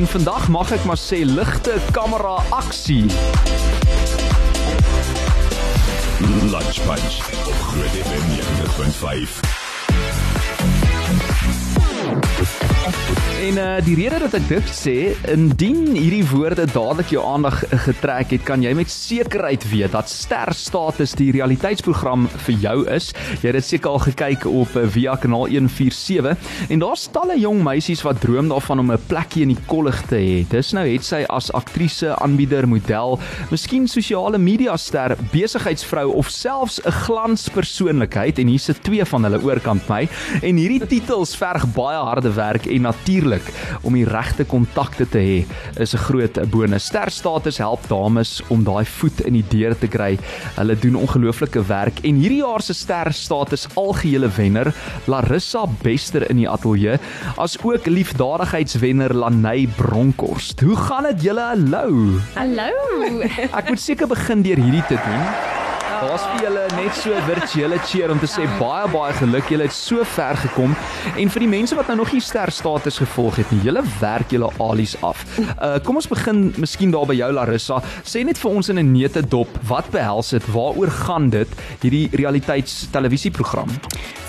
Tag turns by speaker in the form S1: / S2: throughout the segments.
S1: En vandag mag ek maar sê ligte kamera aksie.
S2: Lunch Punch op Groot FM 90.5.
S1: En uh die rede dat ek dit sê, indien hierdie woorde dadelik jou aandag getrek het, kan jy met sekerheid weet dat Ster Status die realiteitsprogram vir jou is. Jy het dit seker al gekyk op uh, via kanaal 147 en daar's talle jong meisies wat droom daarvan om 'n plekjie in die kollig te hê. Dis nou het sy as aktrise, aanbieder, model, miskien sosiale media ster, besigheidsvrou of selfs 'n glanspersoonlikheid en hier sit twee van hulle oorkant my en hierdie titels verg baie harde werk en natuurlik om die regte kontakte te hê is 'n groot bonus. Sterstatus help dames om daai voet in die deur te kry. Hulle doen ongelooflike werk en hierdie jaar se sterstatus algehele wenner Larissa Bester in die ateljee as ook liefdadigheidswenner Laney Bronkhorst. Hoe gaan dit julle? Hallo.
S3: Hallo.
S1: Ek moet seker begin deur hierdie te doen. Daar's vir julle net so 'n virtuele cheer om te sê baie baie geluk. Julle het so ver gekom en vir die mense wat nou nog nie ster status gevolg het nie, julle werk julle alies af. Uh kom ons begin miskien daar by jou Larissa. Sê net vir ons in 'n neete dop, wat behels dit? Waaroor gaan dit hierdie realiteits televisieprogram?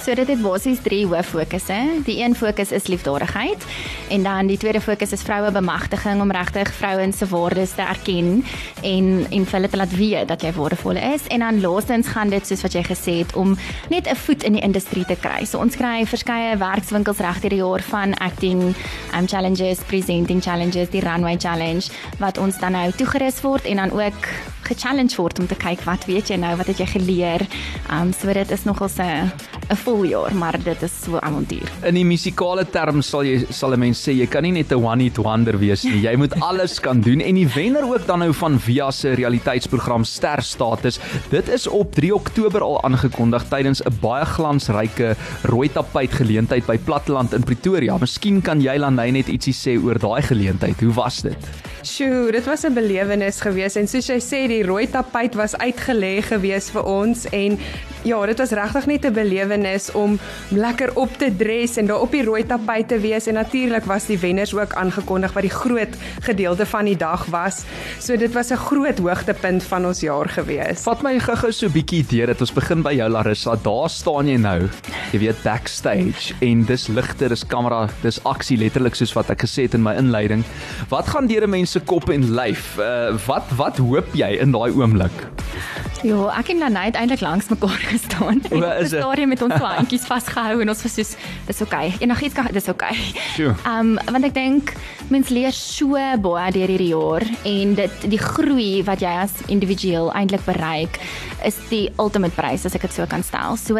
S3: So dit het basies drie hooffokusse. Die een fokus is liefdadigheid en dan die tweede fokus is vroue bemagtiging om regtig vrouens se waardes te erken en en vir hulle te laat weet dat jy waardevol is en dan laastens gaan dit soos wat jy gesê het om net 'n voet in die industrie te kry. So ons kry verskeie werkswinkels reg deur die jaar van acting, um challenges, presenting challenges, die runway challenge wat ons dan nou toegerus word en dan ook gechallenged word om te kyk wat weet jy nou, wat het jy geleer. Um so dit is nogals 'n 'n vol jaar, maar dit is so avontuur.
S1: In die musikale term sal jy sal 'n mens sê jy kan nie net 'n one hit wonder wees nie. Jy moet alles kan doen en die wenner ook dan nou van Via se realiteitsprogram Ster Status. Dit is op 3 Oktober al aangekondig tydens 'n baie glansryke rooi tapuit geleentheid by Platteland in Pretoria. Miskien kan jy Lanay net ietsie sê oor daai geleentheid. Hoe was dit?
S4: Sjoe, dit was 'n belewenis geweest en soos jy sê die rooi tapuit was uitgelê geweest vir ons en ja, dit was regtig net 'n belewenis om lekker op te dres en daar op die rooi tapuit te wees en natuurlik was die wenners ook aangekondig wat die groot gedeelte van die dag was. So dit was 'n groot hoogtepunt van ons jaar geweest.
S1: Vat my gou-gou so 'n bietjie deur dit. Ons begin by jou Larissa. Daar staan jy nou. Jy weet backstage en dis ligte, dis kamera, dis aksie letterlik soos wat ek gesê het in my inleiding. Wat gaan deur 'n mens se kop en lyf? Uh wat wat hoop jy in daai oomblik?
S3: Ja, ek en Lanay het eintlik langs mekaar gestaan. Op
S1: is dit?
S3: stadium met ons handjies vasgehou en ons was soos dis oké. Okay. Enigiets kan dis oké. Okay.
S1: Sjoe.
S3: Um want ek dink mens leer so baie deur hierdie jaar en dit die groei wat jy as individueel eintlik bereik is die ultimate prys as ek dit so kan stel. So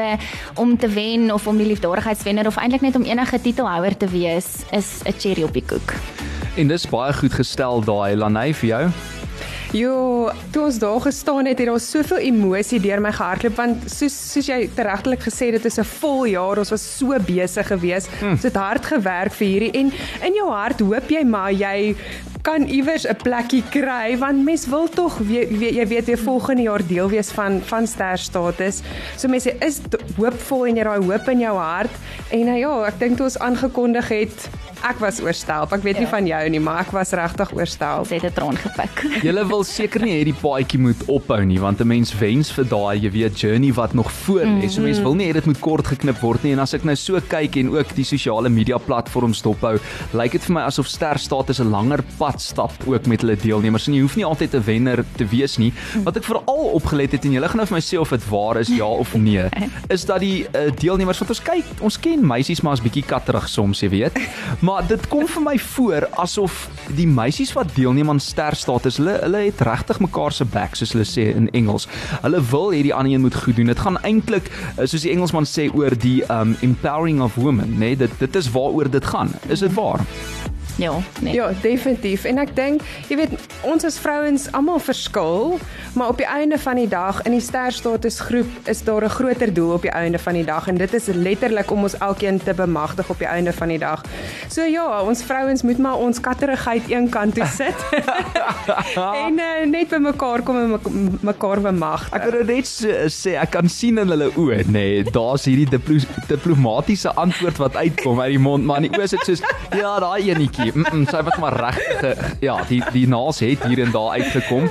S3: om te wen of om die liefdadigheidswenner of eintlik net om enige titelhouer te wees is 'n cherry op die koek.
S1: En dis baie goed gestel daai Lanay vir jou.
S4: Jo, toe ons daar gestaan het, het daar soveel emosie deur my gehardloop want soos soos jy teregtelik gesê het, dit is 'n vol jaar. Ons was so besig geweest. Hmm. Ons het hard gewerk vir hierdie en in jou hart hoop jy maar jy kan iewers 'n plekkie kry want mens wil tog weet, weet jy weet weer volgende jaar deel wees van van ster status. So mense is hoopvol en jy daai hoop in jou hart en nou ja, ek dink toe ons aangekondig het Ek was oorstelp. Ek weet nie
S3: Ja.
S4: van jou nie, maar ek was regtig oorstelp.
S3: Ons het 'n traan gepik.
S1: Julle wil seker nie hê die paadjie moet ophou nie want 'n mens wens vir daai, jy weet, journey wat nog voor lê. So mense wil nie hê dit moet kort geknip word nie en as ek nou so kyk en ook die sosiale media platforms dophou, lyk dit vir my asof Ster Status 'n langer pad stap ook met hulle deelnemers. En jy hoef nie altyd 'n wenner te wees nie. Wat ek veral opgelet het en julle gaan nou vir my sê of dit waar is ja of nee, is dat die uh, deelnemers wat ons kyk, ons ken meisies maar as bietjie katterig soms, jy weet. Maar dit kom vir my voor asof die meisies wat deelneem aan Ster Status, hulle hulle het regtig mekaar se back soos hulle sê in Engels. Hulle wil hê die ander een moet goed doen. Dit gaan eintlik uh, soos die Engelsman sê oor die um empowering of women, nê? Nee? Dit dit is waaroor dit gaan. Is dit waar?
S3: Ja, nee.
S4: Ja, definitief. En ek dink, jy weet, ons as vrouens almal verskil, maar op die einde van die dag in die sterstatus groep is daar 'n groter doel op die einde van die dag en dit is letterlik om ons elkeen te bemagtig op die einde van die dag. So ja, ons vrouens moet maar ons katterigheid een kant toe sit en uh, net by mekaar kom en me- mekaar bemagtig.
S1: Ek wil nou net so, sê ek kan sien in hulle oë, nê, nee, daar's hierdie diplo diplomatiese antwoord wat uitkom uit die mond, maar in die oë is dit soos ja, daai enetjie bietjie. Mm -mm, sy was maar reg. Ja, die die naels het hier en daar uitgekom.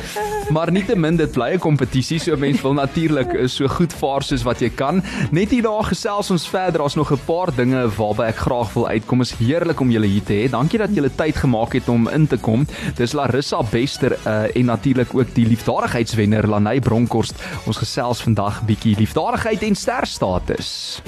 S1: Maar nietemin dit bly 'n kompetisie, so mense wil natuurlik eh, so goed vaar soos wat jy kan. Net hier daar gesels ons verder. Daar's nog 'n paar dinge waarby ek graag wil uitkom. Is heerlik om julle hier te hê. Dankie dat julle tyd gemaak het om in te kom. Dis Larissa Bester uh, en natuurlik ook die liefdadigheidswenner Lanay Bronkhorst. Ons gesels vandag bietjie liefdadigheid en sterstatus.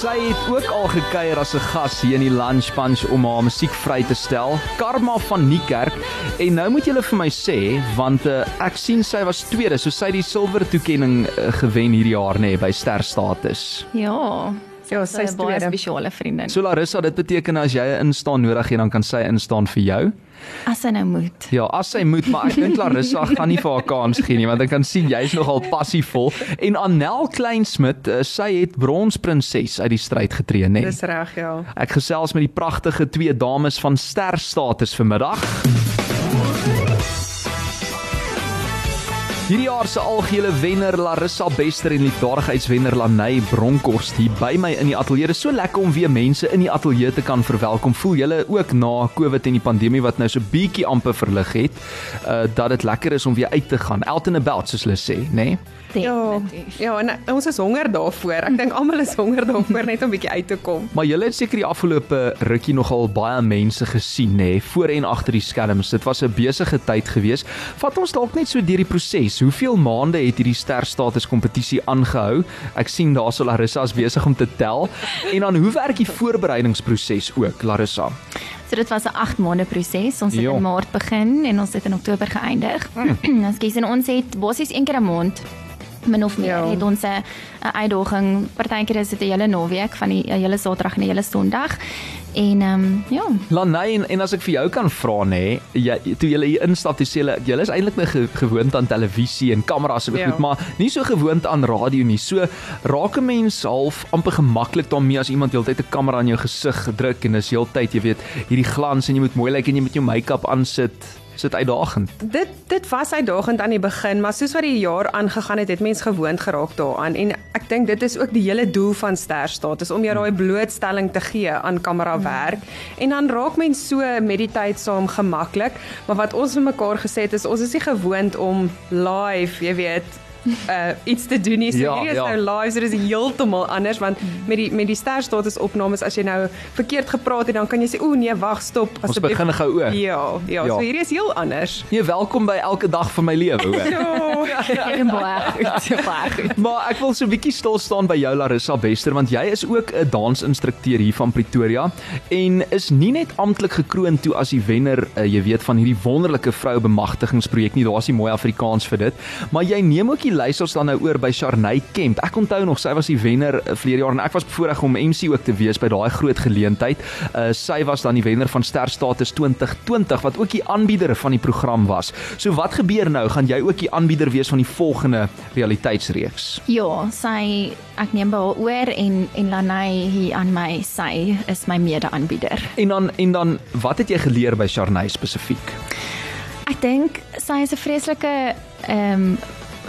S1: Sy het ook al gekuier as 'n gas hier in die Lunch Punch om haar musiek vry te stel. Karma van Niekerk. En nou moet julle vir my sê want uh, ek sien sy was tweede, so sy het die silwer toekenning uh, gewen hierdie jaar nê nee, by Sterstatus.
S3: Ja.
S4: Ja, sy is
S3: baie
S4: tweede.
S3: spesiale vriendin.
S1: So Larissa, dit beteken as jy 'n instaan nodig het, dan kan sy instaan vir jou.
S3: As sy nou moet.
S1: Ja, as sy moet, maar ek dink Larissa gaan nie vir haar kans gee nie, want ek kan sien jy's nogal passievol. En Annel Kleinsmid, uh, sy het bronsprinses uit die stryd getree, nê?
S4: Dis reg, ja.
S1: Ek gesels met die pragtige twee dames van sterstatus vanmiddag. Hierdie jaar se algehele wenner Larissa Bester en liefdadigheidswenner Lanay Bronkhorst hier by my in die ateljee. So lekker om weer mense in die ateljee te kan verwelkom. Voel julle ook na COVID en die pandemie wat nou so bietjie amper verlig het, uh dat dit lekker is om weer uit te gaan. Out and about soos hulle sê, nê? Nee?
S4: Ja,
S3: Definitief.
S4: ja, en ons is honger daarvoor. Ek dink almal is honger daarvoor net om bietjie uit te kom.
S1: Maar julle het seker die afgelope rukkie nogal baie mense gesien nê, voor en agter die skerms. Dit was 'n besige tyd geweest. Vat ons dalk net so deur die proses. Hoeveel maande het hierdie sterstatus kompetisie aangehou? Ek sien daar sou Larissa is besig om te tel. En dan hoe werk die voorbereidingsproses ook, Larissa?
S3: So dit was 'n 8 maande proses. Ons het
S1: Ja.
S3: in Maart begin en ons het in Oktober geëindig.
S1: Hmm.
S3: Ons kies en ons het basies een keer 'n maand min of meer
S4: Ja.
S3: het ons 'n uitdaging. Partykeer is dit 'n hele naweek van die hele Saterdag en 'n hele Sondag. En ehm um, ja,
S1: Lanay en, en as ek vir jou kan vra nê, jy toe jy hier instap, toe sê julle julle is eintlik ge, gewoond aan televisie en kameras en
S4: Ja.
S1: goed, maar nie so gewoond aan radio nie. So raak 'n mens half amper gemaklik daarmee as iemand heeltyd 'n kamera in jou gesig druk en dis heeltyd, jy weet, hierdie glans en jy moet mooi lyk en jy moet jou make-up aansit. Is dit uitdagend?
S4: Dit dit was uitdagend aan die begin, maar soos wat die jaar aangegaan het, het mens gewoond geraak daaraan. En ek dink dit is ook die hele doel van sterstatus om jou daai blootstelling te gee aan kamerawerk. En dan raak mens so met die tyd saam gemaklik, maar wat ons vir mekaar gesê het is ons is nie gewoond om live, jy weet, uh iets te doen nie. So
S1: Ja,
S4: hierdie is
S1: ja.
S4: nou live, so dis heeltemal anders want met die met die sterstatus opnames as jy nou verkeerd gepraat het, dan kan jy sê o nee, wag, stop
S1: Ons begin gou oor.
S4: Ja, ja,
S1: Ja.
S4: ja, so hierdie is heel anders.
S1: Nee, welkom by elke dag van my lewe, hoor.
S4: Ja.
S3: dit is baie goed, baie goed.
S1: Maar ek wil so 'n bietjie stil staan by jou Larissa Bester want jy is ook 'n dansinstrukteur hier van Pretoria en is nie net amptelik gekroon toe as die wenner, uh, jy weet van hierdie wonderlike vroue bemagtigingsprojek nie, daar's nie mooi Afrikaans vir dit, maar jy neem ook die leiersels dan nou oor by Sharney Kemp. Ek onthou nog sy was die wenner uh, verlede jaar en ek was bevoorreg om MC ook te wees by daai groot geleentheid. Uh, sy was dan die wenner van Sterstatus 2020 wat ook die aanbieder van die program was. So wat gebeur nou? Gaan jy ook die aanbieder wees van die volgende realiteitsreeks?
S3: Ja, sy ek neem by haar oor en en Lanay hier aan my sy is my mede-aanbieder.
S1: En dan en dan wat het jy geleer by Sharney spesifiek?
S3: Ek dink sy is 'n vreeslike ehm um,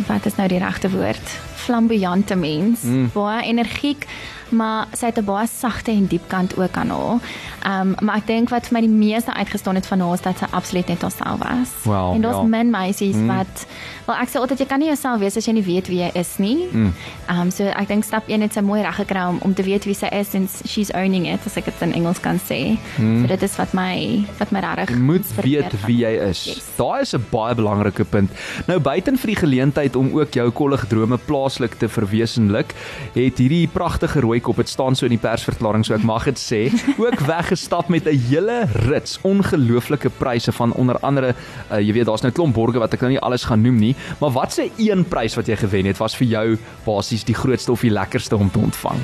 S3: wat is nou die regte woord? Flamboyante mens, mm. baie energiek, maar sy het 'n baie sagte en diep kant ook aan haar. Ehm um, maar ek dink wat vir my die meeste uitgestaan het van haar is dat sy absoluut net haarself was.
S1: Wow,
S3: en daar's
S1: ja.
S3: min meisies mm. wat wel ek sê altyd jy kan nie jouself wees as jy nie weet wie jy is nie. Ehm um, so ek dink stap 1 het sy mooi reg gekry om om te weet wie sy is en she's owning it as ek dit in Engels kan sê. Mm. So dit is wat my wat my regtig
S1: Jy moet weet
S3: van
S1: wie jy is.
S3: Yes.
S1: Daai is 'n baie belangrike punt. Nou buiten vir die geleentheid om ook jou kollig drome plaaslik te verwesenlik, het hierdie pragtige rooi kop, dit staan so in die persverklaring, so ek mag dit sê, ook weggestap met 'n hele rits ongelooflike pryse van onder andere, uh, jy weet, daar's nou 'n klomp borge wat ek nou nie alles gaan noem nie, maar wat se een prys wat jy gewen het was vir jou basies die grootste of die lekkerste om te ontvang?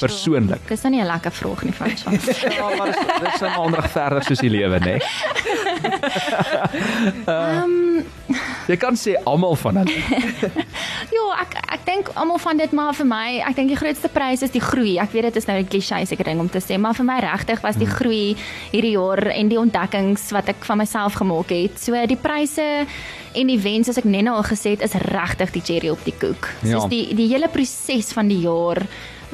S1: Persoonlik.
S3: Dis nou nie 'n lekker vraag nie, Franswa.
S1: Ja, maar dis dis nou maar onregverdig soos die lewe, né?
S3: Ehm
S1: Jy kan sê almal van hulle.
S3: ek ek dink almal van dit maar vir my, ek dink die grootste prys is die groei. Ek weet dit is nou 'n cliché seker ding om te sê, maar vir my regtig was die groei hierdie jaar en die ontdekkings wat ek van myself gemaak het. So die pryse en die wens soos ek net nou al gesê het is regtig die cherry op die koek.
S1: Ja.
S3: Soos die die hele proses van die jaar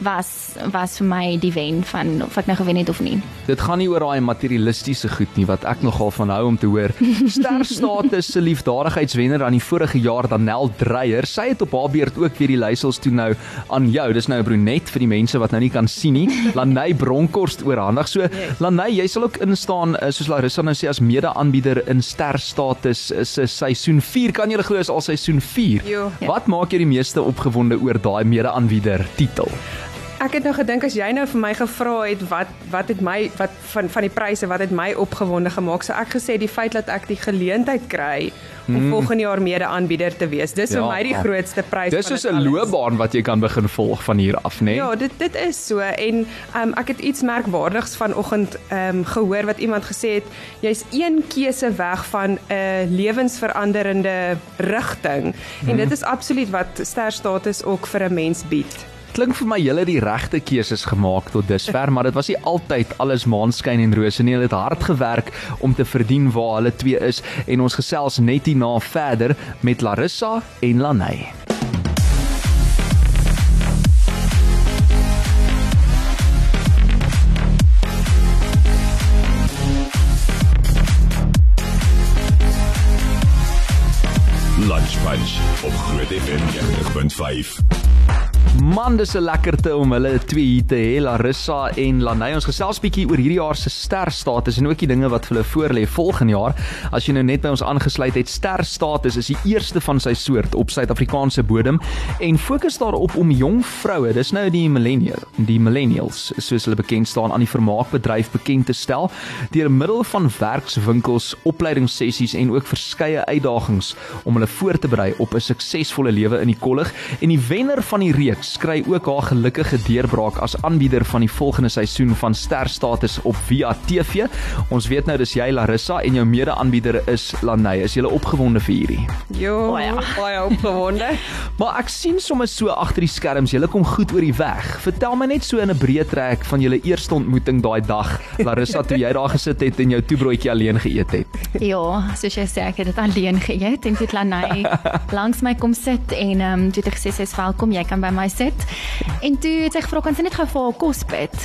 S3: was was vir my die wen van of ek nou gewen het of nie.
S1: Dit gaan nie oor daai materialistiese goed nie wat ek nogal van hou om te hoor. Sterstatus se liefdadigheidswenner aan die vorige jaar Danel Dreyer, sy het op haar beurt ook weer die leiersels toe nou aan jou. Dis nou 'n brunet vir die mense wat nou nie kan sien nie. Laney Bronkhorst oorhandig. So
S4: Yes.
S1: Laney, jy sal ook instaan eh, soos Larissa nou sê as mede-aanbieder in Sterstatus se seisoen 4. Kan jy glo is al seisoen 4?
S4: Jo.
S1: Wat maak jou die meeste opgewonde oor daai mede-aanbieder titel?
S4: Ek het nou gedink as jy nou vir my gevra het wat wat het my wat van van die pryse wat het my opgewonde gemaak, so ek gesê die feit dat ek die geleentheid kry om mm. volgende jaar mede-aanbieder te wees. Dis
S1: Ja.
S4: vir my die grootste prys
S1: Dis soos 'n loopbaan wat jy kan begin volg van hier af, né?
S4: Ja, dit dit is so en um, ek het iets merkwaardigs vanoggend um, gehoor wat iemand gesê het, jy's een keuse weg van 'n lewensveranderende rigting
S1: Mhm.
S4: en dit is absoluut wat sterstatus ook vir 'n mens bied.
S1: Klink vir my julle die regte keuses gemaak tot dusver, maar dit was nie altyd alles maanskyn en rose nie. Hulle het hard gewerk om te verdien waar hulle twee is en ons gesels net hierna verder met Larissa en Laney.
S2: Lunch Punch op Groot FM 90.5.
S1: Man, dis 'n lekkerte om hulle twee hier te hê, Larissa en Laney. Ons gesels bietjie oor hierdie jaar se sterstatus en ook die dinge wat vir hulle voorlê volgende jaar. As jy nou net by ons aangesluit het, sterstatus is die eerste van sy soort op Suid-Afrikaanse bodem en fokus daarop om jong vroue, dis nou die millennial, die millennials, soos hulle bekend staan aan die vermaakbedryf bekend te stel deur middel van werkswinkels, opleidingssessies en ook verskeie uitdagings om hulle voor te berei op 'n suksesvolle lewe in die kollig en die wenner van die reeks kry ook haar gelukkige deurbraak as aanbieder van die volgende seisoen van Sterstatus op Via TV. Ons weet nou dis jy Larissa en jou mede-aanbieder is Laney. Is jy opgewonde vir hierdie?
S4: Jo,
S3: O ja.
S4: baie opgewonde.
S1: Maar ek sien sommer so agter die skerms, julle kom goed oor die weg. Vertel my net so in 'n breë trek van julle eerste ontmoeting daai dag, Larissa, toe jy daar gesit het en jou toebroodjie alleen geëet het.
S3: Ja, soos jy sê, ek het dit alleen geëet en dit Lanai langs my kom sit en ehm um, toe het ek gesê sy's welkom, jy kan by my sit. En toe het sy gevra kan sy net gou vir haar kos bid.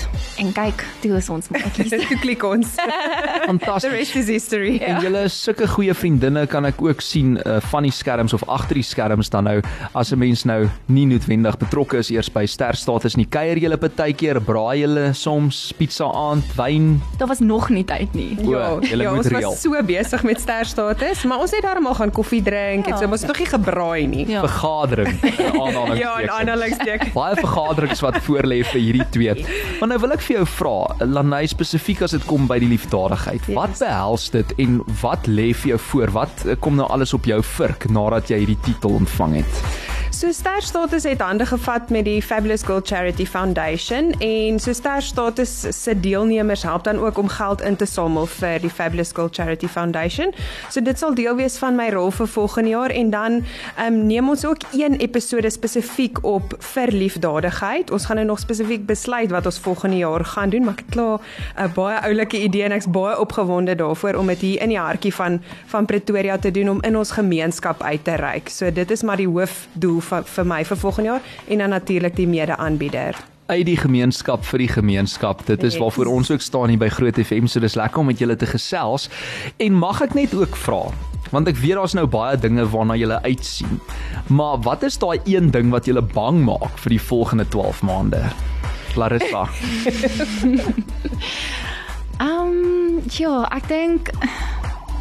S3: En kyk, toe is ons maatjies.
S4: Toe klik ons. The
S1: Fantasties.
S4: rest is history.
S1: En julle is sulke goeie vriendinne kan ek ook sien uh, van die skerms of agter die skerms dan nou as 'n mens nou nie noodwendig betrokke is eers by sterstatus nie. Kuier julle partykeer, braai julle soms pizza aand, wyn.
S3: Daar was nog nie tyd nie.
S4: Ja,
S1: O,
S4: ja
S1: moet
S4: ons
S1: reël.
S4: was so besig met sterstatus, maar ons het darmal gaan koffie drink ja. en so, maar ons het nog nie gebraai nie.
S3: Ja.
S1: Vergadering. in aanhalingstekens.
S4: Ja, aanhalingstekens.
S1: Baie vergaderings wat voorlê vir hierdie twee. Maar nou wil ek vir jou vra, Lanay spesifiek as dit kom by die liefdadigheid.
S4: Yes.
S1: Wat behels dit en wat lê vir jou voor? Wat eh, kom nou alles op jou vurk nadat jy hierdie titel ontvang het?
S4: So Sterstatus het hande gevat met die Fabulous Girl Charity Foundation en so Sterstatus se deelnemers help dan ook om geld in te samel vir die Fabulous Girl Charity Foundation. So dit sal deel wees van my rol vir volgende jaar en dan um, neem ons ook een episode spesifiek op vir liefdadigheid. Ons gaan nou nog spesifiek besluit wat ons volgende jaar gaan doen, maar ek het klaar 'n baie oulike idee en ek's baie opgewonde daarvoor om dit hier in die hartjie van van Pretoria te doen om in ons gemeenskap uit te reik. So dit is maar die hoofdoel vir vir my vir volgende jaar en dan natuurlik die mede-aanbieder.
S1: uit die gemeenskap vir die gemeenskap. Dit is waarvoor ons ook staan hier by Groot FM. So dis lekker om met julle te gesels. En mag ek net ook vra, want ek weet daar's nou baie dinge waarna julle uitsien. Maar wat is daai een ding wat julle bang maak vir die volgende 12 maande? Larissa.
S3: Ehm um, ja, ek dink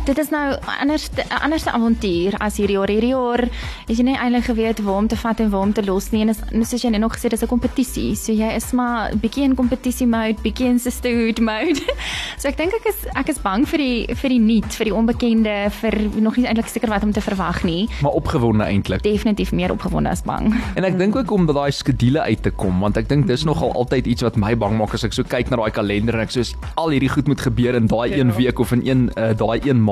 S3: dit is nou 'n anders 'n anderste avontuur as hierdie jaar. Hierdie jaar is jy nie eintlik geweet waar om te vat en waar om te los nie en is soos jy net nog gesê dis 'n kompetisie. So jy is maar bietjie in kompetisie mode, bietjie in sisterhood mode. so ek dink ek is ek is bang vir die vir die nuut, vir die onbekende, vir nog nie eintlik seker wat om te verwag nie.
S1: maar opgewonde eintlik.
S3: Definitief meer opgewonde as bang.
S1: En ek dink ook om by daai skedule uit te kom want ek dink dis nogal altyd iets wat my bang maak as ek so kyk na daai kalender en ek soos al hierdie goed moet gebeur in daai
S4: Ja.
S1: een week of in een uh, daai een maand.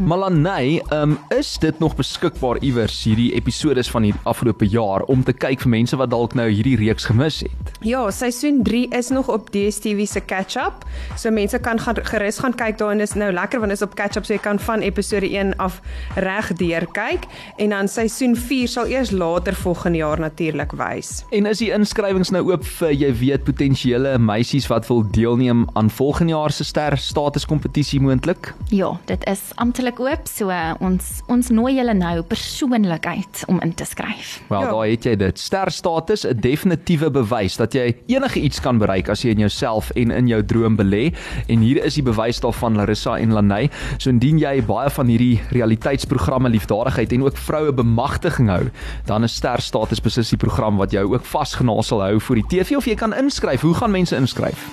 S1: Malaney, um, is dit nog beskikbaar iewers hierdie episodes van die afgelope jaar om te kyk vir mense wat dalk nou hierdie reeks gemis het?
S4: Ja, seisoen 3 is nog op DStv se catch-up. So mense kan gaan gerus gaan kyk daar en is nou lekker want dit is op catch-up so jy kan van episode 1 af reg deur kyk en dan seisoen 4 sal eers later volgende jaar natuurlik wys.
S1: En is die inskrywings nou oop vir jy weet potensiële meisies wat wil deelneem aan volgende jaar se ster status kompetisie moontlik?
S3: Ja, dit is amptelik oop, so uh, ons ons nooi julle nou persoonlik uit om in te skryf.
S1: Wel,
S4: Ja.
S1: daar het jy dit. Ster status 'n definitiewe bewys dat jy enige iets kan bereik as jy in jouself en in jou droom belê. En hier is die bewys daarvan Larissa en Lanay. So indien jy baie van hierdie realiteitsprogramme liefdadigheid en ook vroue bemagtiging hou, dan is Ster status beslis die program wat jou ook vasgenaal sal hou vir die TV of jy kan inskryf. Hoe gaan mense inskryf?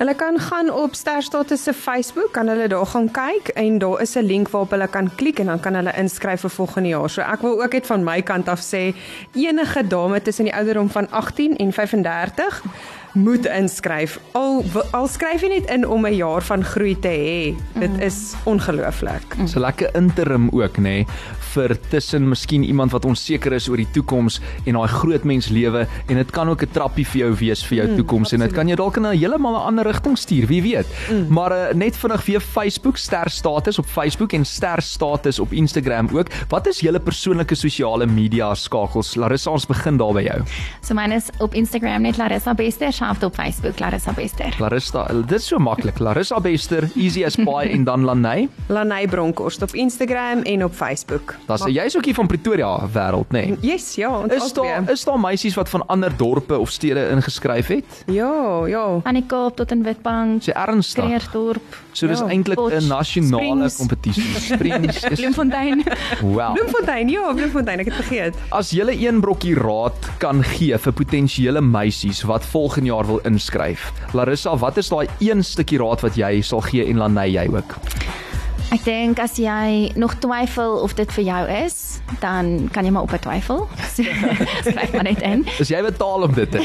S4: Hulle kan gaan op Sterstatus se Facebook, kan hulle daar gaan kyk en daar is 'n link waarop hulle kan klik en dan kan hulle inskryf vir volgende jaar. So ek wil ook net van my kant af sê enige dame tussen die ouderdom van 18 en 35 moet inskryf. Al al skryf jy net in om 'n jaar van groei te hê. Dit is ongelooflik.
S1: So lekker interim ook nê nee, vir tussen miskien iemand wat onseker is oor die toekoms en daai groot mens lewe en dit kan ook 'n trappie vir jou wees vir jou mm, toekoms en dit kan jou dalk in 'n heeltemal 'n ander rigting stuur, wie weet. Mm. Maar uh, net vinnig weer Facebook ster status op Facebook en ster status op Instagram ook. Wat is julle persoonlike sosiale media skakels? Larissa, ons begin daar by jou.
S3: So myne is op Instagram net Larissa Bester, selfs op Facebook Larissa Bester.
S1: Larissa, dit is so maklik. Larissa Bester, easy as pie en dan Lanay.
S4: Lanay Bronkhorst op Instagram en op Facebook.
S1: Das jy's ook hier van Pretoria wêreld, nê? Nee.
S4: Yes, ja, ons
S1: Is daar is daar meisies wat van ander dorpe of stede ingeskryf het?
S4: Ja, ja.
S3: Van die Kaap tot in Witbank,
S1: Sê ernstig.
S3: Kreersdorp,
S1: So dis
S4: Ja,
S1: eintlik 'n nasionale kompetisie. Springs is
S3: Bloemfontein.
S1: wow.
S4: Bloemfontein, ja, Bloemfontein, ek het vergeet.
S1: As jy een brokkie raad kan gee vir potensiële meisies wat volgende jaar wil inskryf. Larissa, wat is daai een stukkie raad wat jy sal gee en Lanay jy ook?
S3: Ek dink as jy nog twyfel of dit vir jou is, dan kan jy maar op twyfel. So, skryf maar net in.
S1: Is jy betaal om dit te?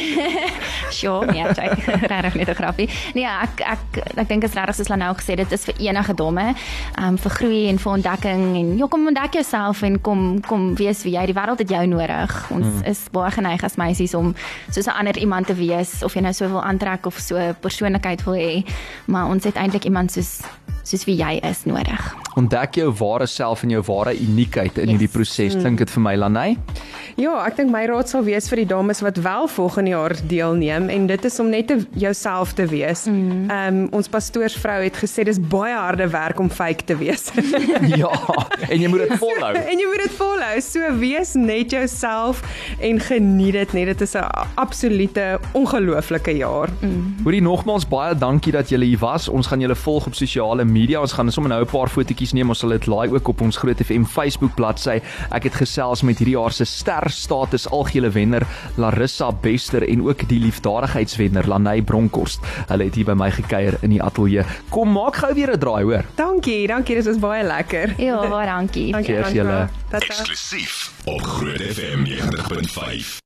S3: Sure, nee, ek regtig net 'n grappie. Nee, ek ek ek dink dit is regtig soos Lanou gesê dit is vir enige domme, um vir groei en vir ontdekking en ja, kom ontdek jouself en kom kom wees wie jy. Die wêreld het jou nodig. Ons hmm. is baie geneig as meisies om soos 'n ander iemand te wees of jy nou so wil aantrek of so 'n persoonlikheid wil hê, maar ons het eintlik iemand soos soos wie jy is nodig. graag.
S1: Ontdek jou ware self en jou ware uniekheid in
S3: Yes.
S1: hierdie proses. Klink dit vir my Lanay?
S4: Ja, ek dink my raad sal wees vir die dames wat wel volgende jaar deelneem en dit is om net te jouself te wees. Ehm um, ons pastoorsvrou het gesê dis baie harde werk om fake te wees.
S1: ja, en jy moet dit volhou.
S4: en jy moet dit volhou. So wees net jouself en geniet dit net. Dit is 'n absolute ongelooflike jaar.
S1: Hoorie nogmaals baie dankie dat julle hier was. Ons gaan julle volg op sosiale media. Ons gaan sommer nou 'n paar fotootjies neem. Ons sal dit laai ook op ons Groot FM Facebook bladsy. Ek het gesels met hierdie jaar se ster status algehele wenner Larissa Bester en ook die liefdadigheidswenner Lanay Bronkhorst. Hulle het hier by my gekuier in die ateljee. Kom maak gou weer 'n draai, hoor.
S4: Dankie, dankie. Dit was baie lekker.
S3: Ja, baie dankie.
S4: Dankie Angela.
S1: julle.
S2: Eksklusief op Groot FM 90.5.